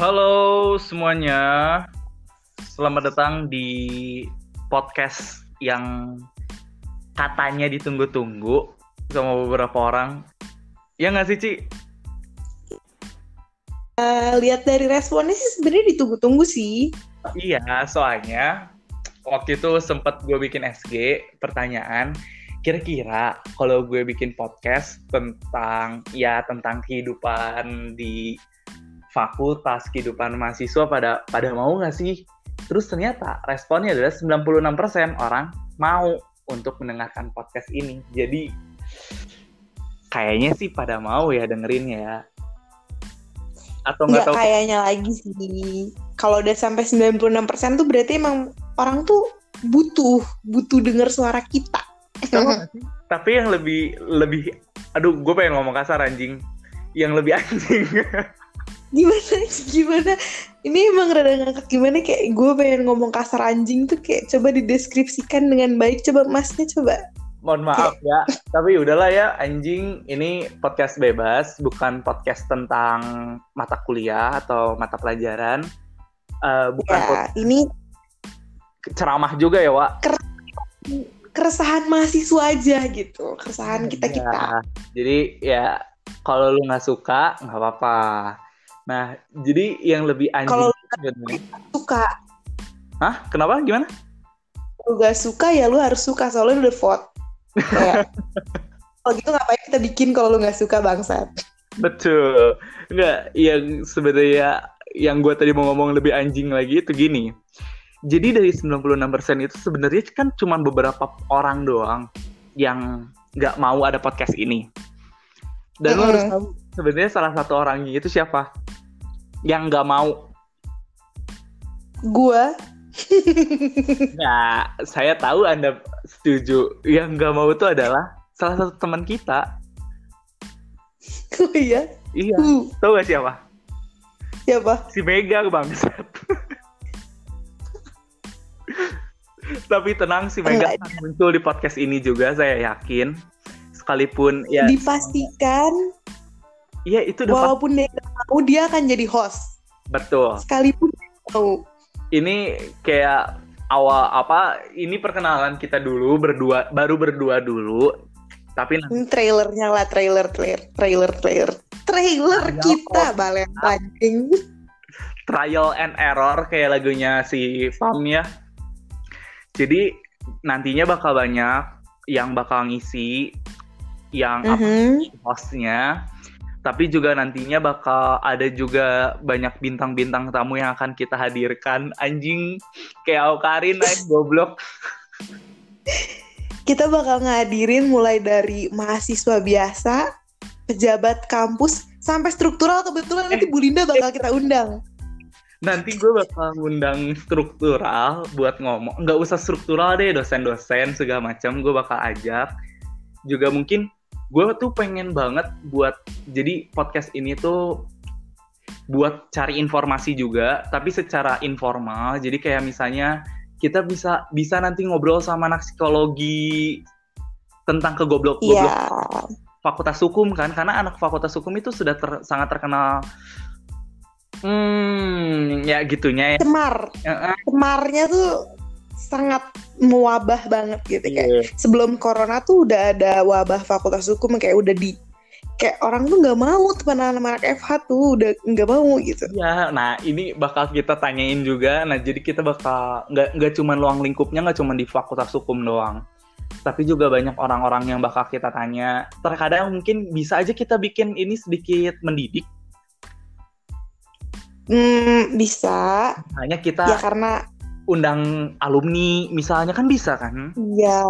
Halo semuanya, selamat datang di podcast yang katanya ditunggu-tunggu sama beberapa orang. Ya nggak sih, Ci? Uh, lihat dari responnya sih sebenarnya ditunggu-tunggu sih. Iya, soalnya waktu itu sempat gue bikin SG pertanyaan kira-kira kalau gue bikin podcast tentang ya tentang kehidupan di fakultas kehidupan mahasiswa pada pada mau nggak sih? Terus ternyata responnya adalah 96% orang mau untuk mendengarkan podcast ini. Jadi kayaknya sih pada mau ya dengerin ya. Atau nggak tahu? kayaknya lagi sih. Kalau udah sampai 96% tuh berarti emang orang tuh butuh butuh denger suara kita. Tapi yang lebih lebih aduh gue pengen ngomong kasar anjing. Yang lebih anjing gimana gimana? Ini emang rada ngakak gimana? Kayak gue pengen ngomong kasar anjing tuh kayak coba dideskripsikan dengan baik. Coba masnya coba. Mohon maaf ya. Tapi udahlah ya anjing. Ini podcast bebas bukan podcast tentang mata kuliah atau mata pelajaran. Uh, bukan ya, ini ceramah juga ya Wak? Keresahan mahasiswa aja gitu. Keresahan kita kita ya, jadi ya kalau lu nggak suka nggak apa-apa nah jadi yang lebih anjing kalau suka Hah? Kenapa? Gimana? Lu gak suka ya lu harus suka soalnya lu udah vote. kalau gitu ngapain kita bikin kalau lu gak suka bangsat? Betul. Enggak, yang sebenarnya yang gue tadi mau ngomong lebih anjing lagi itu gini. Jadi dari 96% itu sebenarnya kan cuma beberapa orang doang yang nggak mau ada podcast ini. Dan mm -hmm. lo harus tahu sebenarnya salah satu orangnya itu siapa? Yang nggak mau. Gua. nah, saya tahu Anda setuju. Yang nggak mau itu adalah salah satu teman kita. Oh iya? Iya. Uh. Tahu gak siapa? Siapa? Si Mega bangsat. Tapi tenang si Mega akan muncul di podcast ini juga saya yakin. Sekalipun ya dipastikan Iya itu udah walaupun dia tahu dia akan jadi host. Betul. Sekalipun tahu. Ini kayak awal apa ini perkenalan kita dulu berdua baru berdua dulu tapi nanti... trailernya lah trailer trailer trailer trailer trailer ya, kita balen anjing trial and error kayak lagunya si Fam ya jadi nantinya bakal banyak yang bakal ngisi yang mm -hmm. hostnya. Tapi juga nantinya bakal ada juga banyak bintang-bintang tamu yang akan kita hadirkan. Anjing kayak Aukarin naik goblok. Kita bakal ngadirin mulai dari mahasiswa biasa, pejabat kampus, sampai struktural. Kebetulan nanti Bu Linda bakal kita undang. Nanti gue bakal ngundang struktural buat ngomong. Nggak usah struktural deh dosen-dosen segala macam. Gue bakal ajak. Juga mungkin gue tuh pengen banget buat jadi podcast ini tuh buat cari informasi juga tapi secara informal jadi kayak misalnya kita bisa bisa nanti ngobrol sama anak psikologi tentang kegoblok goblok yeah. fakultas hukum kan karena anak fakultas hukum itu sudah ter, sangat terkenal Hmm, ya gitunya ya. Cemar. Cemarnya tuh sangat mewabah banget gitu yeah. kayak iya. sebelum corona tuh udah ada wabah fakultas hukum kayak udah di kayak orang tuh nggak mau teman anak FH tuh udah nggak mau gitu. Ya, nah ini bakal kita tanyain juga. Nah jadi kita bakal nggak nggak cuma luang lingkupnya nggak cuma di fakultas hukum doang, tapi juga banyak orang-orang yang bakal kita tanya. Terkadang mungkin bisa aja kita bikin ini sedikit mendidik Hmm, bisa. Hanya kita Ya karena undang alumni misalnya kan bisa kan? Iya,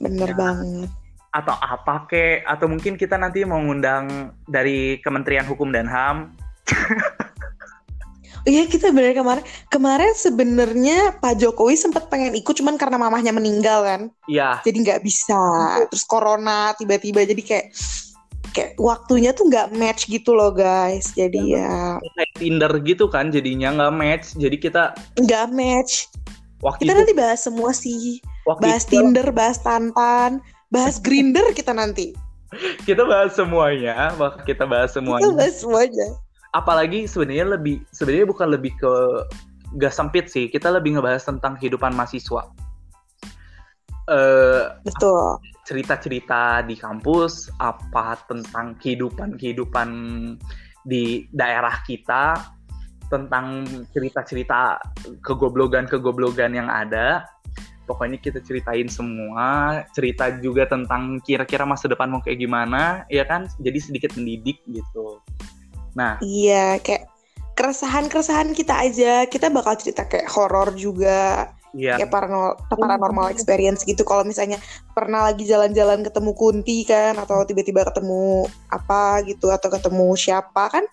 bener ya. banget. Atau apa ke? Atau mungkin kita nanti mau ngundang dari Kementerian Hukum dan HAM. Iya kita bener kemarin kemarin sebenarnya Pak Jokowi sempat pengen ikut cuman karena mamahnya meninggal kan. Iya. Jadi nggak bisa. Terus corona tiba-tiba jadi kayak kayak waktunya tuh nggak match gitu loh guys. Jadi ya, ya kayak Tinder gitu kan jadinya nggak match. Jadi kita nggak match. Waktu kita itu, nanti bahas semua sih. Bahas itu, Tinder bahas Tantan bahas Grinder kita nanti. Kita bahas semuanya kita bahas semuanya. Kita bahas semuanya. Apalagi sebenarnya lebih sebenarnya bukan lebih ke gak sempit sih. Kita lebih ngebahas tentang kehidupan mahasiswa. Uh, betul cerita-cerita di kampus apa tentang kehidupan kehidupan di daerah kita tentang cerita-cerita kegoblogan-kegoblogan yang ada. Pokoknya kita ceritain semua cerita juga tentang kira-kira masa depan mau kayak gimana ya kan? Jadi sedikit mendidik gitu. Nah. Iya kayak keresahan-keresahan kita aja. Kita bakal cerita kayak horor juga Iya. kayak paranormal paranormal experience gitu kalau misalnya pernah lagi jalan-jalan ketemu kunti kan atau tiba-tiba ketemu apa gitu atau ketemu siapa kan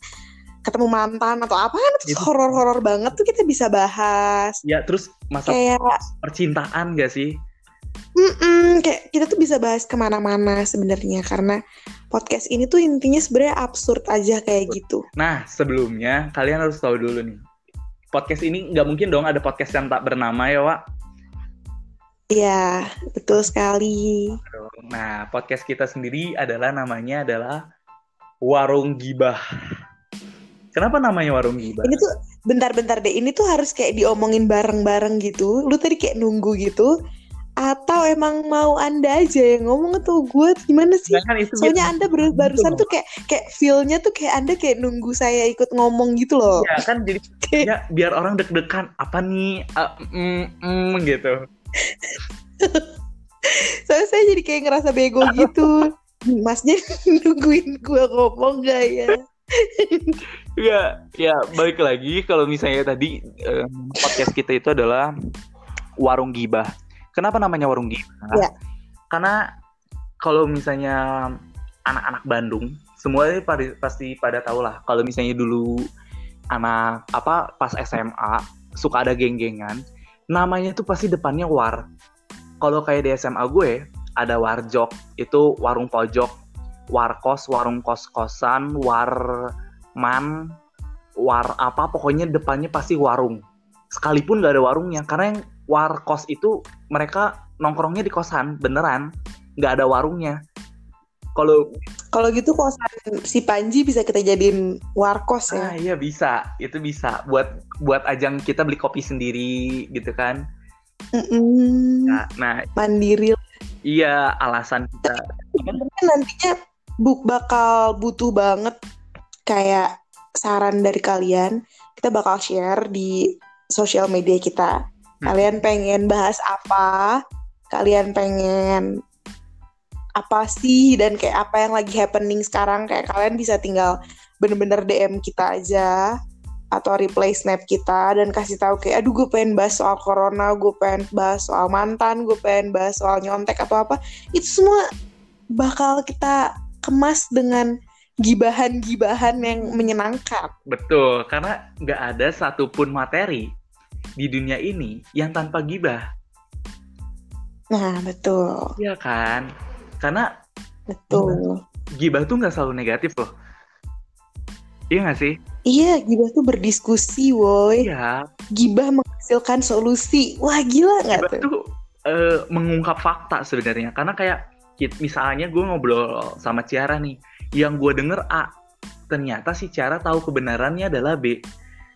ketemu mantan atau apa kan itu horor-horor banget tuh kita bisa bahas. Ya terus masa kayak, percintaan gak sih? Mm-mm, kayak kita tuh bisa bahas ke mana-mana sebenarnya karena podcast ini tuh intinya sebenarnya absurd aja kayak gitu. Nah sebelumnya kalian harus tahu dulu nih podcast ini nggak mungkin dong ada podcast yang tak bernama ya Wak. Iya betul sekali. Nah podcast kita sendiri adalah namanya adalah Warung Gibah. Kenapa namanya warung gibah? Ini tuh bentar-bentar deh. Ini tuh harus kayak diomongin bareng-bareng gitu. Lu tadi kayak nunggu gitu. Atau emang mau anda aja yang ngomong tuh gue gimana sih? Itu Soalnya anda baru barusan tuh kayak kayak feelnya tuh kayak anda kayak nunggu saya ikut ngomong gitu loh. Ya kan jadi ya, biar orang deg-degan apa nih uh, mm, mm, gitu. Soalnya saya jadi kayak ngerasa bego gitu. Masnya nungguin gue ngomong gak ya? ya ya balik lagi kalau misalnya tadi um, podcast kita itu adalah warung gibah kenapa namanya warung gibah ya. karena kalau misalnya anak-anak Bandung semuanya pasti pada tahu lah. Kalau misalnya dulu anak apa pas SMA suka ada geng-gengan namanya tuh pasti depannya war. Kalau kayak di SMA gue ada warjok itu warung pojok. Warkos, warung kos-kosan, warman, war apa pokoknya depannya pasti warung. Sekalipun gak ada warungnya karena yang warkos itu mereka nongkrongnya di kosan beneran, nggak ada warungnya. Kalau kalau gitu kosan si Panji bisa kita jadiin warkos ya? Ah, iya bisa, itu bisa buat buat ajang kita beli kopi sendiri gitu kan. Mm -mm. Nah, nah, mandiri. Iya, alasan kita. nantinya bu bakal butuh banget kayak saran dari kalian. Kita bakal share di sosial media kita. Hmm. Kalian pengen bahas apa? Kalian pengen apa sih dan kayak apa yang lagi happening sekarang? Kayak kalian bisa tinggal bener-bener DM kita aja atau replay snap kita dan kasih tahu kayak aduh gue pengen bahas soal corona, gue pengen bahas soal mantan, gue pengen bahas soal nyontek atau apa. Itu semua bakal kita kemas dengan gibahan-gibahan yang menyenangkan. Betul, karena nggak ada satupun materi di dunia ini yang tanpa gibah. Nah, betul. Iya kan? Karena betul. Gibah tuh nggak selalu negatif loh. Iya nggak sih? Iya, gibah tuh berdiskusi, woi. Iya. Gibah menghasilkan solusi. Wah, gila nggak tuh? tuh uh, mengungkap fakta sebenarnya. Karena kayak misalnya gue ngobrol sama Ciara nih, yang gue denger A, ternyata si Ciara tahu kebenarannya adalah B.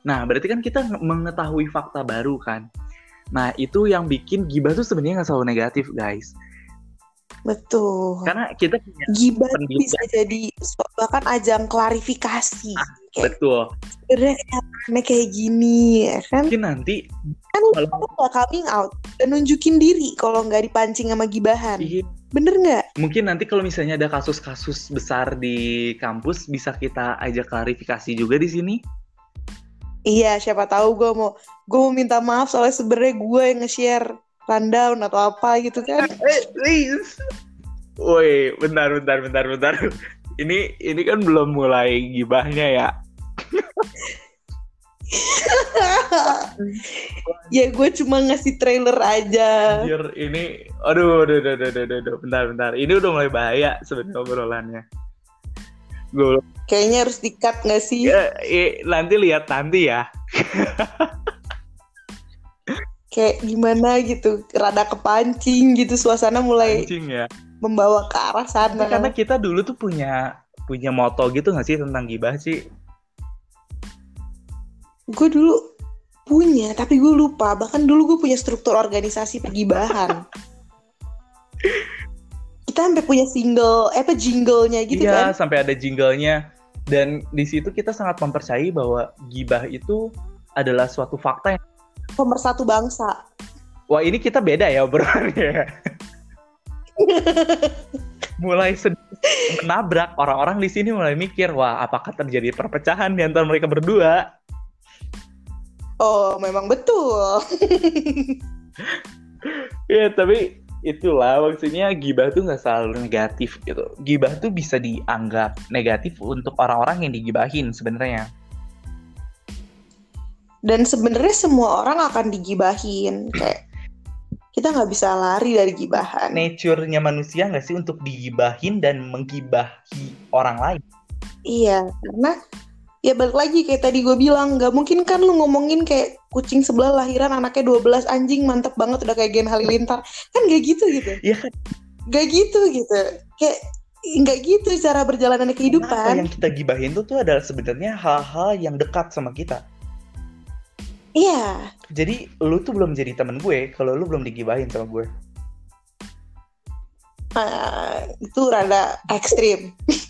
Nah, berarti kan kita mengetahui fakta baru kan. Nah, itu yang bikin gibah tuh sebenarnya nggak selalu negatif, guys. Betul. Karena kita punya gibah bisa jadi bahkan ajang klarifikasi. Ah, kayak, betul. Sebenarnya kayak gini, ya kan? Mungkin nanti kan kalau nggak coming out dan nunjukin diri kalau nggak dipancing sama gibahan. Iya Bener nggak? Mungkin nanti kalau misalnya ada kasus-kasus besar di kampus, bisa kita ajak klarifikasi juga di sini. Iya, siapa tahu gue mau gue mau minta maaf soalnya sebenarnya gue yang nge-share rundown atau apa gitu kan. Eh, please. Woi, bentar, bentar, bentar, bentar. Ini ini kan belum mulai gibahnya ya. ya gue cuma ngasih trailer aja. Anjir, ini aduh, aduh, aduh, aduh, aduh, aduh, bentar, bentar. Ini udah mulai bahaya sebenarnya obrolannya. Gue kayaknya harus dikat nggak sih? Ya, eh, nanti lihat nanti ya. Kayak gimana gitu, rada kepancing gitu suasana mulai Pancing ya. membawa ke arah sana. Karena kita dulu tuh punya punya moto gitu nggak sih tentang gibah sih? gue dulu punya tapi gue lupa bahkan dulu gue punya struktur organisasi pergibahan kita sampai punya single eh, apa jinglenya gitu iya, kan? sampai ada jinglenya. Dan di situ kita sangat mempercayai bahwa gibah itu adalah suatu fakta yang pemersatu bangsa. Wah ini kita beda ya obrolannya mulai sedikit menabrak. Orang-orang di sini mulai mikir wah apakah terjadi perpecahan di antara mereka berdua? Oh, memang betul. ya, tapi itulah maksudnya gibah tuh nggak selalu negatif gitu. Gibah tuh bisa dianggap negatif untuk orang-orang yang digibahin sebenarnya. Dan sebenarnya semua orang akan digibahin kayak kita nggak bisa lari dari gibahan. Nature-nya manusia nggak sih untuk digibahin dan menggibahi orang lain? Iya, karena ya balik lagi kayak tadi gue bilang nggak mungkin kan lu ngomongin kayak kucing sebelah lahiran anaknya 12 anjing mantep banget udah kayak Gen Halilintar. Kan gak gitu gitu. Iya kan? Gak gitu gitu. Kayak nggak gitu cara berjalannya kehidupan. Kenapa yang kita gibahin tuh tuh adalah sebenarnya hal-hal yang dekat sama kita. Iya. Jadi lu tuh belum jadi temen gue kalau lu belum digibahin sama gue. Uh, itu rada ekstrim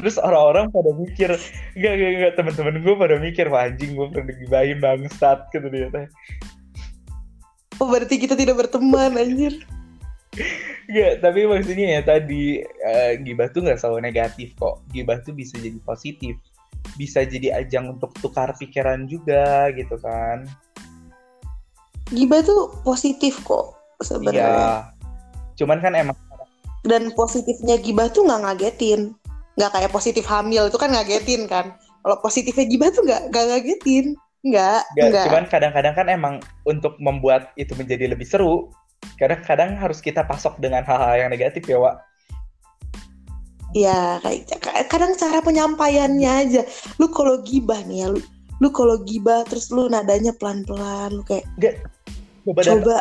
terus orang-orang pada mikir gak gak gak teman-teman gue pada mikir wah anjing gue pernah digibahin bangsat gitu dia teh oh berarti kita tidak berteman anjir Gak, tapi maksudnya ya tadi uh, gibah tuh nggak selalu negatif kok. Gibah tuh bisa jadi positif, bisa jadi ajang untuk tukar pikiran juga gitu kan. Gibah tuh positif kok sebenarnya. Iya. Cuman kan emang dan positifnya gibah tuh nggak ngagetin nggak kayak positif hamil itu kan ngagetin kan. Kalau positifnya gibah tuh nggak nggak ngagetin? Nggak nggak cuman kadang-kadang kan emang untuk membuat itu menjadi lebih seru kadang-kadang harus kita pasok dengan hal-hal yang negatif ya Wak. Ya kayak kadang cara penyampaiannya aja. Lu kalau gibah nih ya lu lu kalau gibah terus lu nadanya pelan-pelan lu kayak Gak, coba, coba.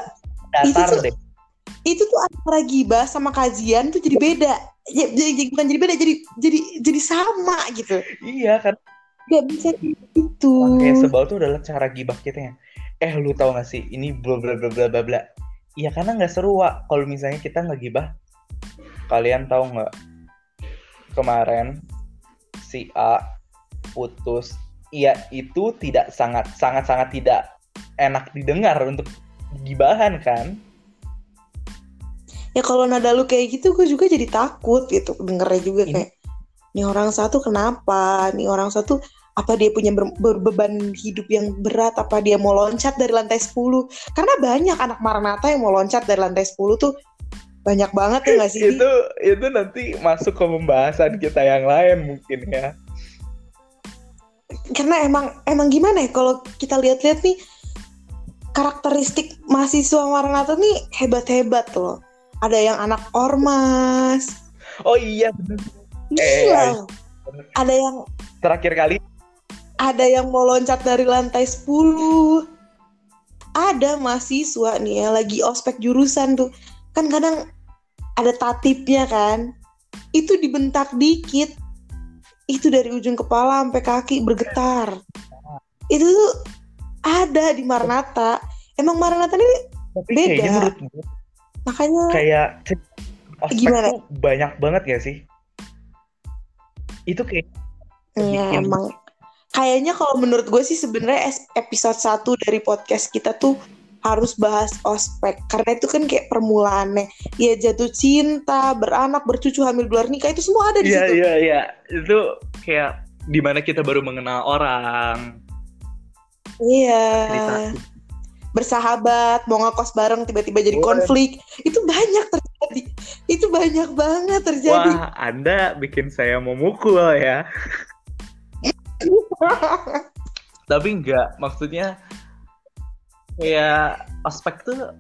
datar itu tuh, deh. itu tuh antara gibah sama kajian tuh jadi beda ya, jadi bukan jadi beda jadi jadi jadi sama gitu. Iya kan? Gak bisa gitu. Kayak sebal tuh adalah cara gibah kita ya. Eh lu tau gak sih ini bla bla bla bla bla bla. Iya karena nggak seru wa kalau misalnya kita nggak gibah kalian tahu nggak kemarin si A putus. Iya itu tidak sangat sangat sangat tidak enak didengar untuk gibahan kan ya kalau nada lu kayak gitu gue juga jadi takut gitu. Dengernya juga kayak ini orang satu kenapa? Nih orang satu apa dia punya ber beban hidup yang berat? Apa dia mau loncat dari lantai 10 karena banyak anak Maranatha yang mau loncat dari lantai 10 tuh banyak banget ya gak sih itu itu nanti masuk ke pembahasan kita yang lain mungkin ya. Karena emang emang gimana ya kalau kita lihat-lihat nih karakteristik mahasiswa Maranatha nih hebat-hebat loh ada yang anak ormas. Oh iya benar eh, ada yang terakhir kali. Ada yang mau loncat dari lantai 10 ada mahasiswa nih ya lagi ospek jurusan tuh. Kan kadang ada tatipnya kan. Itu dibentak dikit. Itu dari ujung kepala sampai kaki bergetar. Itu tuh ada di Maranata emang Maranata ini beda makanya kayak gimana? tuh banyak banget gak sih? Itu kayak ya, emang. Kayaknya kalau menurut gue sih sebenarnya episode 1 dari podcast kita tuh harus bahas ospek. Karena itu kan kayak permulaannya. Ya jatuh cinta beranak bercucu hamil luar nikah itu semua ada di yeah, situ. iya iya. Itu kayak di mana kita baru mengenal orang. Iya bersahabat mau ngekos bareng tiba-tiba jadi konflik. Itu banyak terjadi. Itu banyak banget terjadi. Wah anda bikin saya memukul ya. Tapi enggak maksudnya kayak aspek tuh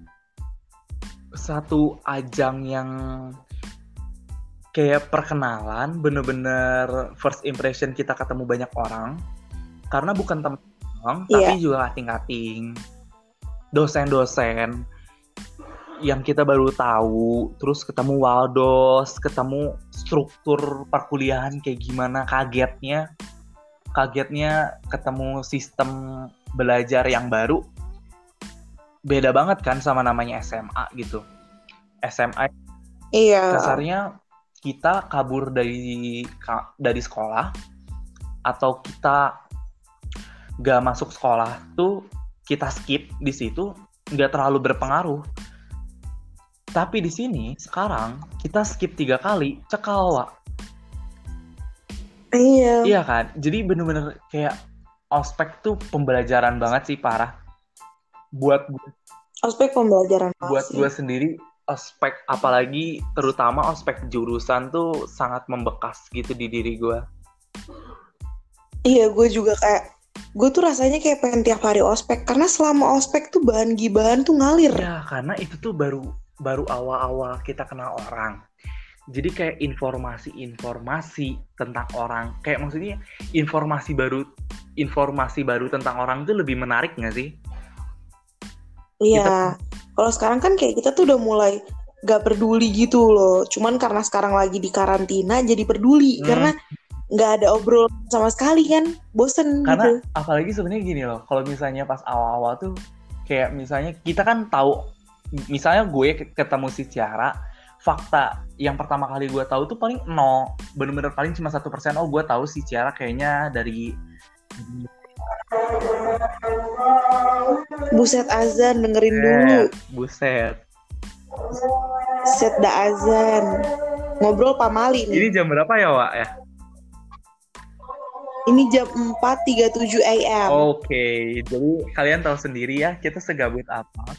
satu ajang yang kayak perkenalan bener-bener first impression kita ketemu banyak orang. Karena bukan teman yeah. tapi juga kating-kating dosen-dosen yang kita baru tahu, terus ketemu Waldos, ketemu struktur perkuliahan kayak gimana, kagetnya. kagetnya ketemu sistem belajar yang baru beda banget kan sama namanya SMA gitu SMA Iya. kasarnya kita kabur dari dari sekolah atau kita gak masuk sekolah tuh kita skip di situ nggak terlalu berpengaruh. Tapi di sini sekarang kita skip tiga kali cekal Wak. Iya. iya kan? Jadi bener-bener kayak ospek tuh pembelajaran banget sih parah. Buat Aspek pembelajaran buat gue sendiri ospek apalagi terutama ospek jurusan tuh sangat membekas gitu di diri gue Iya, gue juga kayak gue tuh rasanya kayak pengen tiap hari ospek karena selama ospek tuh bahan gibahan tuh ngalir. ya karena itu tuh baru baru awal-awal kita kenal orang jadi kayak informasi-informasi tentang orang kayak maksudnya informasi baru informasi baru tentang orang tuh lebih menarik nggak sih Iya. Kalau sekarang kan kayak kita tuh udah mulai gak peduli gitu loh. Cuman karena sekarang lagi di karantina jadi peduli Hmm. karena nggak ada obrolan sama sekali kan. Bosen karena gitu. apalagi sebenarnya gini loh kalau misalnya pas awal-awal tuh kayak misalnya kita kan tahu misalnya gue ke- ketemu si Ciara fakta yang pertama kali gue tahu tuh paling nol bener-bener paling cuma satu persen oh gue tahu si Ciara kayaknya dari Buset azan dengerin Eh, dulu. buset Set da azan. Ngobrol pamali nih. ini jam berapa ya Wak ya Ini jam 4.37 AM. oke jadi kalian tahu sendiri ya kita segabut apa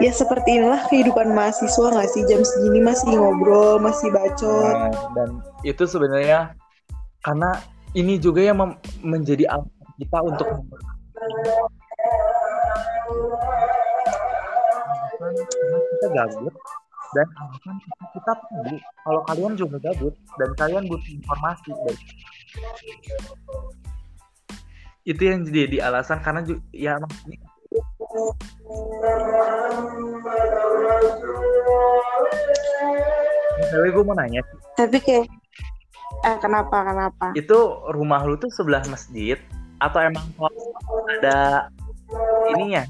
Ya seperti inilah kehidupan mahasiswa nggak sih jam segini masih ngobrol, masih bacot. Nah, dan itu sebenarnya karena ini juga yang menjadi alasan kita untuk kita gabut dan alasan kita, kita tahu kalau kalian juga gabut dan kalian butuh informasi dan itu yang jadi alasan karena ju- ya maksudnya misalnya gue mau nanya Tapi kayak eh kenapa kenapa? itu rumah lu tuh sebelah masjid atau emang ada ininya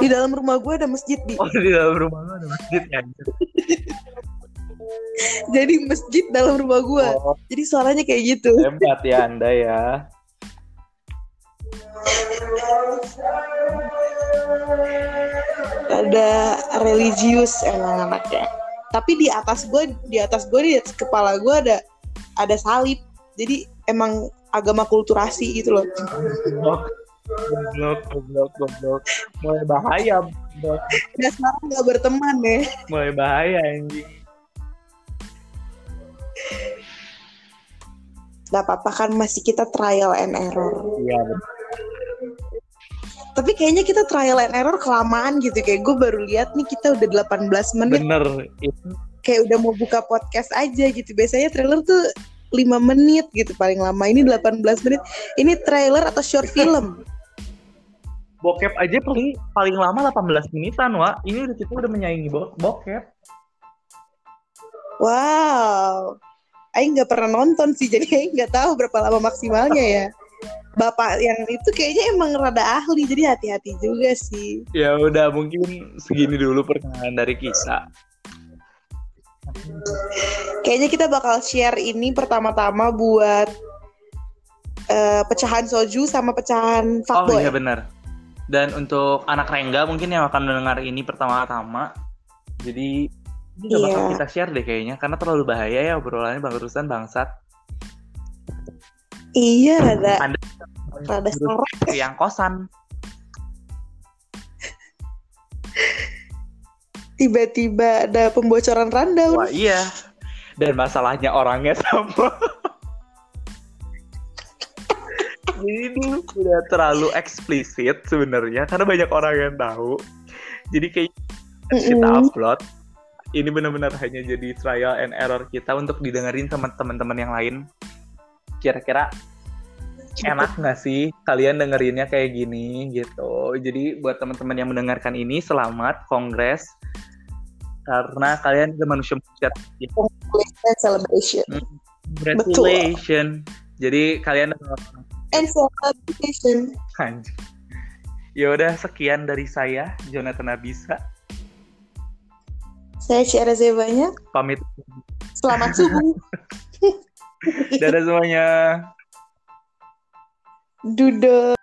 Di dalam rumah gue ada masjid di. oh di dalam rumah lu ada masjid ya Jadi masjid dalam rumah gue. oh, Jadi suaranya kayak gitu. hebat ya anda ya Ada religius emang anaknya. Tapi di atas gue, di atas gue di atas kepala gue ada ada salib. Jadi emang agama kulturasi gitu loh. goblok goblok goblok goblok mulai bahaya goblok. Udah sekarang gak berteman ya. mulai bahaya anjing Gak apa-apa kan masih kita trial and error. iya. Tapi kayaknya kita trial and error kelamaan gitu. Kayak gue baru lihat nih kita udah 18 menit. bener itu Kayak udah mau buka podcast aja gitu. Biasanya trailer tuh 5 menit gitu paling lama. Ini 18 menit. Ini trailer atau short film? Bokep aja paling paling lama 18 menitan wa ini udah kita udah menyaingi bo bokep Wow. Aing nggak pernah nonton sih, jadi Aing nggak tahu berapa lama maksimalnya ya. Bapak yang itu kayaknya emang rada ahli, jadi hati-hati juga sih. ya udah mungkin segini dulu perkenalan dari kisah Kayaknya kita bakal share ini pertama-tama buat eh, pecahan soju sama pecahan Oh fuckboy. iya benar. Dan untuk anak Rengga mungkin yang akan mendengar ini pertama-tama, jadi ini gak bakal Iya. kita share deh kayaknya karena terlalu bahaya ya obrolannya bang urusan bangsat. Iya, rada Anda rada yang kosan. Tiba-tiba ada pembocoran rundown. Wah iya. Dan masalahnya orangnya sama. Ini udah terlalu eksplisit sebenarnya karena banyak orang yang tahu. Jadi kayak kita Mm-mm. upload ini benar-benar hanya jadi trial and error kita untuk didengerin teman-teman yang lain. Kira-kira enak nggak sih kalian dengerinnya kayak gini gitu. Jadi buat teman-teman yang mendengarkan ini selamat kongres karena kalian adalah manusia manusia Congratulations celebration. Hmm. Congratulations. Jadi kalian And celebration. Anjir. Ya udah sekian dari saya Jonathan Abisa. Saya Ciara Zebanya. Pamit. Selamat subuh. Dadah semuanya. Dudo.